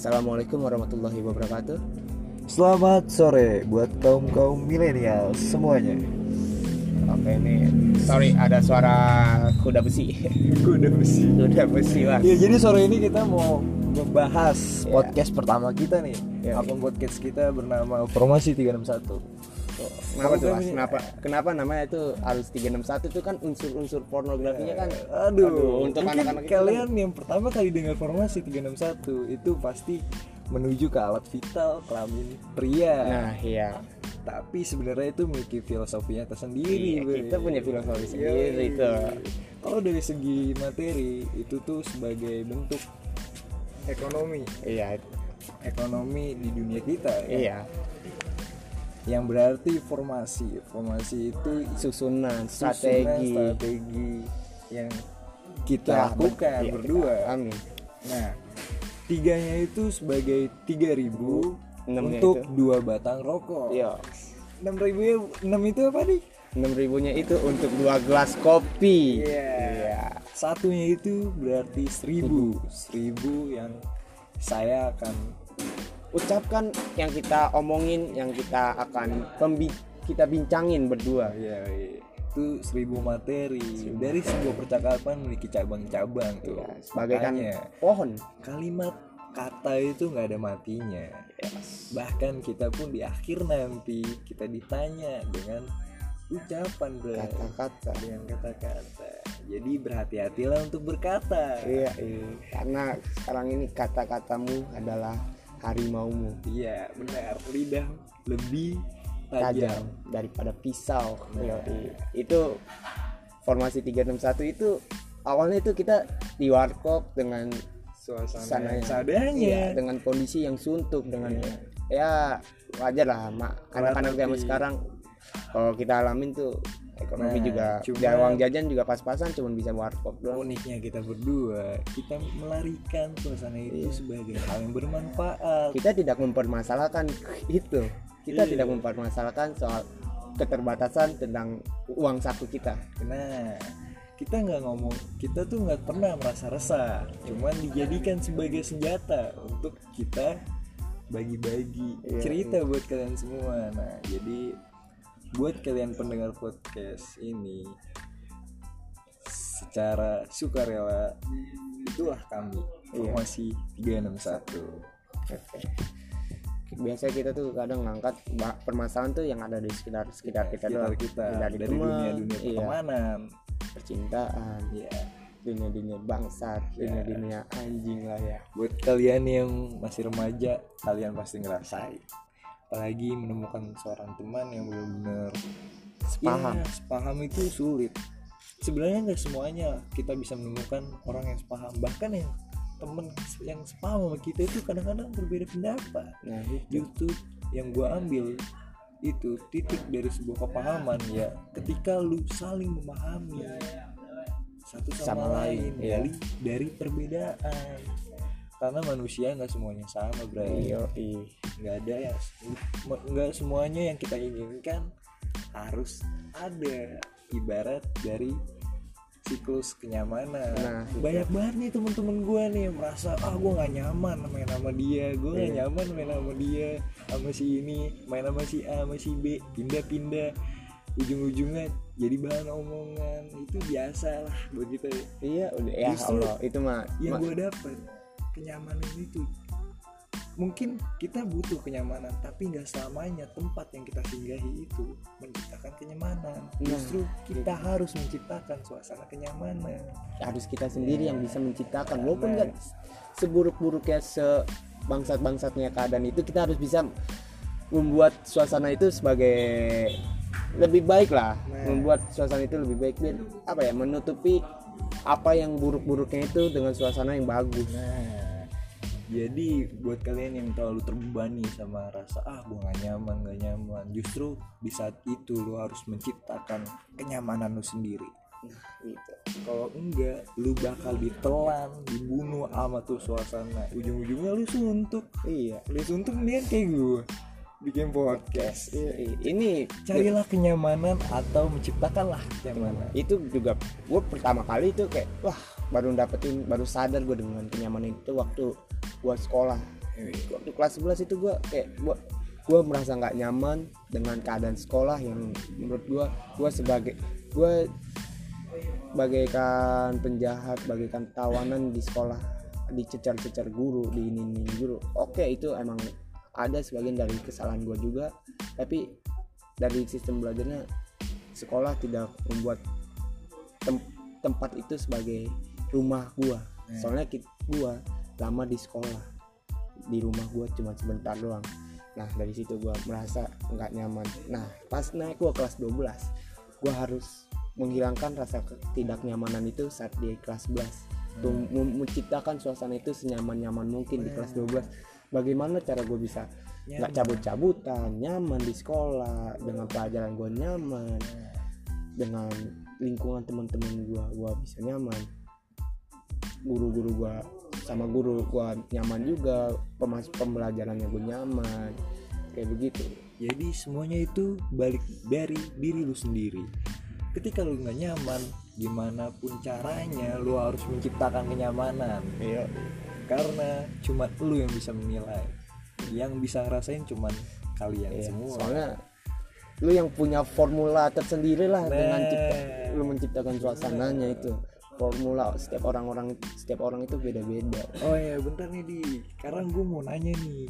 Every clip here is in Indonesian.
Assalamualaikum warahmatullahi wabarakatuh. Selamat sore buat kaum kaum milenial semuanya. Oke ini, sorry ada suara kuda besi. Kuda besi. kuda besi mas. Ya jadi sore ini kita mau membahas Ya. podcast pertama kita nih. Ya. Akun podcast kita bernama Formasi 361. Kenapa tuh mas? Ini- Kenapa? Kenapa namanya itu harus 361 itu kan unsur-unsur pornografinya kan? Aduh, untuk mungkin anak-anak itu kalian yang pertama kali dengar formasi 361 itu pasti menuju ke alat vital kelamin pria. Nah iya. Tapi sebenarnya itu memiliki filosofinya tersendiri. Iya, kita punya filosofi Yoi. sendiri itu. Kalau dari segi materi itu tuh sebagai bentuk ekonomi, Iya, ekonomi di dunia kita. ya. iya. Yang berarti formasi, formasi itu Susunan, susunan strategi. strategi yang kita Ya, lakukan iya, berdua. Amin. Nah, tiganya itu sebagai 3000 Enamnya untuk itu. dua batang rokok. Iya. 6000 ya 6 itu apa nih? Enam ribunya itu untuk dua gelas kopi. Iya. Satunya itu berarti 1000. 1000 yang saya akan Ucapkan yang kita omongin, yang kita akan pembi kita bincangin berdua. ya itu 1000 materi dari sebuah percakapan memiliki cabang-cabang tuh. Iya, sebagai kan Makanya, pohon. kalimat kata itu nggak ada matinya. Bahkan kita pun di akhir nanti kita ditanya dengan ucapan bro. Kata-kata. dengan kata-kata. Jadi berhati-hatilah untuk berkata. Iya, iya. Karena sekarang ini kata-katamu adalah harimaumu Iya, benar. Lidah lebih tajam. tajam daripada pisau. Nah. Yoi. Itu formasi 361 itu awalnya itu kita di warkop dengan Suasana yang seadanya. Iya, dengan kondisi yang suntuk dengan ya wajar lah mak anak-anak zaman sekarang kalau kita alamin tuh ekonomi Nah, juga cuma- ya, uang jajan juga pas-pasan cuma bisa warkop doang Uniknya kita berdua, kita melarikan suasana itu Iya. sebagai hal yang bermanfaat. kita tidak mempermasalahkan itu kita Iya. tidak mempermasalahkan soal keterbatasan tentang uang saku kita Nah, kita nggak ngomong, kita tuh nggak pernah merasa resah, cuman dijadikan sebagai senjata untuk kita bagi-bagi Iya, cerita buat kalian semua. Nah, jadi buat kalian pendengar podcast ini secara sukarela itulah kami. Iya. formasi 361 biasanya kita tuh kadang ngangkat permasalahan tuh yang ada di sekitar sekitar kita sekitar doang. kita dari, dari teman, dunia-dunia iya, pertemanan. Percintaan. Ya dunia-dunia bangsat Iya. dunia-dunia anjing lah ya. Buat kalian yang masih remaja kalian pasti ngerasain apalagi menemukan seorang teman yang benar-benar Sepaham. ya, sepaham itu sulit. Sebenarnya nggak semuanya kita bisa menemukan orang yang sepaham. Bahkan yang temen yang sepaham sama kita itu kadang-kadang berbeda pendapat. Nah itu justru yang gua ambil itu titik dari sebuah kepahaman ya. Ketika lu saling memahami satu sama, Sama lain, lain iya. dari dari perbedaan karena manusia nggak semuanya sama bray. Iyo i nggak ada ya. Nggak semuanya yang kita inginkan harus ada. Ibarat dari siklus kenyamanan. Nah, itu. banyak banget nih temen-temen gue nih yang merasa ah gue nggak nyaman main sama dia. Gue nggak Iya. nyaman main sama dia sama si ini main sama si A sama si B. Pindah-pindah. Ujung-ujungnya jadi bahan omongan. Itu biasa lah buat kita. Iya udah ya Justru Allah itu mah yang ma- gue dapet kenyamanan itu. Mungkin kita butuh kenyamanan tapi nggak selamanya tempat yang kita singgahi itu menciptakan kenyamanan. Nah, justru kita harus menciptakan suasana kenyamanan. Harus kita sendiri yang bisa menciptakan walaupun nggak seburuk-buruknya se bangsat-bangsatnya keadaan itu kita harus bisa membuat suasana itu sebagai lebih baik lah. Nah. membuat suasana itu lebih baik biar apa ya menutupi apa yang buruk-buruknya itu dengan suasana yang bagus. Nah jadi buat kalian yang terlalu terbebani sama rasa ah gue gak nyaman gak nyaman justru di saat itu lo harus menciptakan kenyamanan lo sendiri. Gitu. Kalau enggak lu bakal ditelan dibunuh sama tuh suasana. Ujung-ujungnya lu suntuk. Iya. Lu suntuk mendingan kayak gue bikin podcast. Iya, iya. ini carilah kenyamanan atau menciptakanlah kenyamanan. Itu juga gue pertama kali itu kayak wah baru dapetin baru sadar gue dengan kenyamanan itu waktu gue sekolah. Waktu kelas 11 itu gue kayak gua gue merasa nggak nyaman dengan keadaan sekolah yang menurut gue gue sebagai gue bagaikan penjahat bagaikan tawanan di sekolah dicecar-cecar guru di ini ini guru. Oke itu emang ada sebagian dari kesalahan gue juga tapi dari sistem belajarnya sekolah tidak membuat tem- tempat itu sebagai rumah gue soalnya gue lama di sekolah. Di rumah gue cuma sebentar doang. Nah dari situ gue merasa nggak nyaman. Nah pas naik gue kelas 12 gue harus menghilangkan rasa ketidaknyamanan itu saat di kelas 11 tuh mem- menciptakan suasana itu senyaman-nyaman mungkin di kelas 12 bagaimana cara gue bisa nggak cabut-cabutan nyaman di sekolah dengan pelajaran gue nyaman dengan lingkungan teman-teman gue gue bisa nyaman. Guru-guru gue sama guru gue nyaman juga pemas pembelajarannya gue nyaman kayak begitu. Jadi semuanya itu balik dari diri lu sendiri. Ketika lu nggak nyaman gimana pun caranya lu harus menciptakan kenyamanan. Iya. Karena cuma lu yang bisa menilai. Yang bisa ngerasain cuman kalian Iya, semua. soalnya lu yang punya formula tersendiri lah dengan Nah. cipta, lu menciptakan suasananya itu formula setiap orang-orang setiap orang itu beda-beda. Oh ya bentar nih di. Sekarang gue mau nanya nih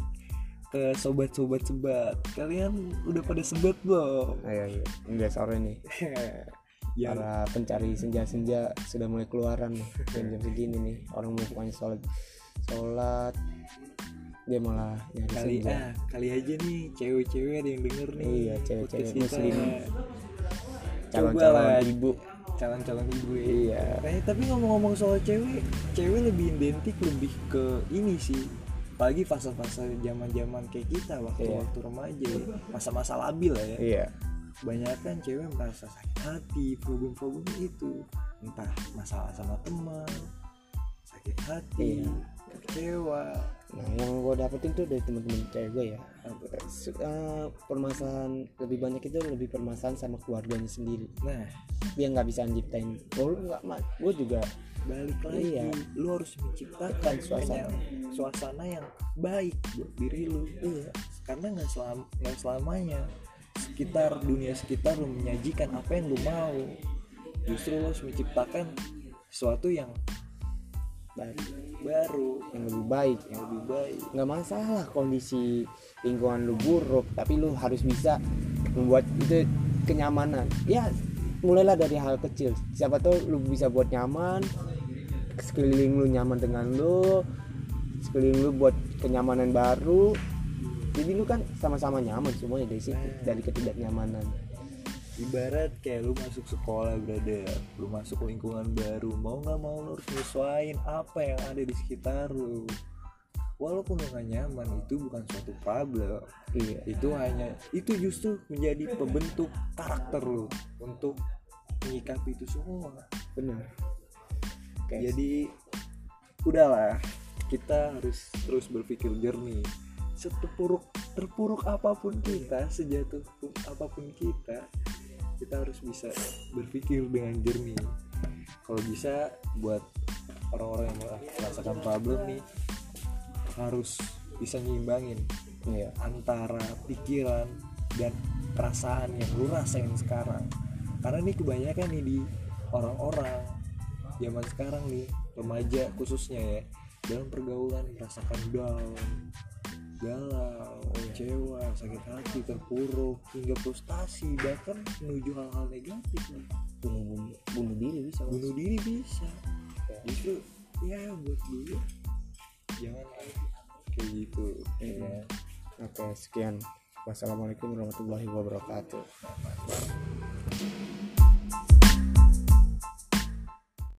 ke sobat-sobat sebat kalian udah pada sebat belum? Ayo ayo udah sore nih. Yang para pencari senja-senja sudah mulai keluaran nih. Jam-jam segini nih orang mau pokoknya sholat. Sholat dia malah nyari kali senja. ah kali aja nih cewek-cewek ada yang denger nih Iya, cewek-cewek muslim. Calon-calon ibu calon-calon ibu ya. iya Eh tapi ngomong-ngomong soal cewek, cewek lebih identik lebih ke ini sih. Apalagi fase-fase zaman-zaman kayak kita waktu-waktu remaja, ya. masa-masa labil lah ya. iya Kebanyakan cewek merasa sakit hati, problem-problem itu. Entah masalah sama teman, sakit hati, Iya. kecewa. Nah, yang gue dapetin tuh dari teman-teman cewek gue ya, eh, permasalahan lebih banyak itu lebih permasalahan sama keluarganya sendiri. Nah, Dia nggak bisa nyiptain. Oh, lu nggak mat, gue juga. balik lagi, Iya. lu harus menciptakan suasana. suasana suasana yang baik buat diri lu. Iya. karena nggak selam nggak selamanya sekitar dunia sekitar lu menyajikan apa yang lu mau justru lu harus menciptakan sesuatu yang Baik. baru Yang lebih baik. yang lebih baik Nggak masalah kondisi lingkungan lu buruk, tapi lu harus bisa membuat itu kenyamanan. Ya, mulailah dari hal kecil. Siapa tahu lu bisa buat nyaman, sekeliling lu nyaman dengan lu, sekeliling lu buat kenyamanan baru. Jadi lu kan sama-sama nyaman semuanya dari situ, dari ketidaknyamanan. Ibarat kayak lu masuk sekolah berada lu masuk lingkungan baru mau nggak mau lu harus nyesuaiin apa yang ada di sekitar lu walaupun lu nggak nyaman itu bukan suatu problem Iya. itu hanya itu justru menjadi pembentuk karakter lu untuk menyikapi itu semua Benar. Oke. jadi udahlah kita harus terus berpikir jernih seterpuruk terpuruk apa pun kita sejatuh pun apa pun kita kita harus bisa berpikir dengan jernih kalau bisa buat orang-orang yang merasakan problem nih harus bisa nyimbangin Iya. antara pikiran dan perasaan yang lu rasain sekarang karena ini kebanyakan nih di orang-orang zaman sekarang nih remaja khususnya ya dalam pergaulan merasakan down galau kecewa sakit hati terpuruk hingga frustasi bahkan menuju hal-hal negatif nih Bunuh, bunuh, bunuh diri bisa. Mas. bunuh diri bisa justru ya buat gue jangan kayak gitu ya? Oke, sekian. Wassalamualaikum warahmatullahi wabarakatuh.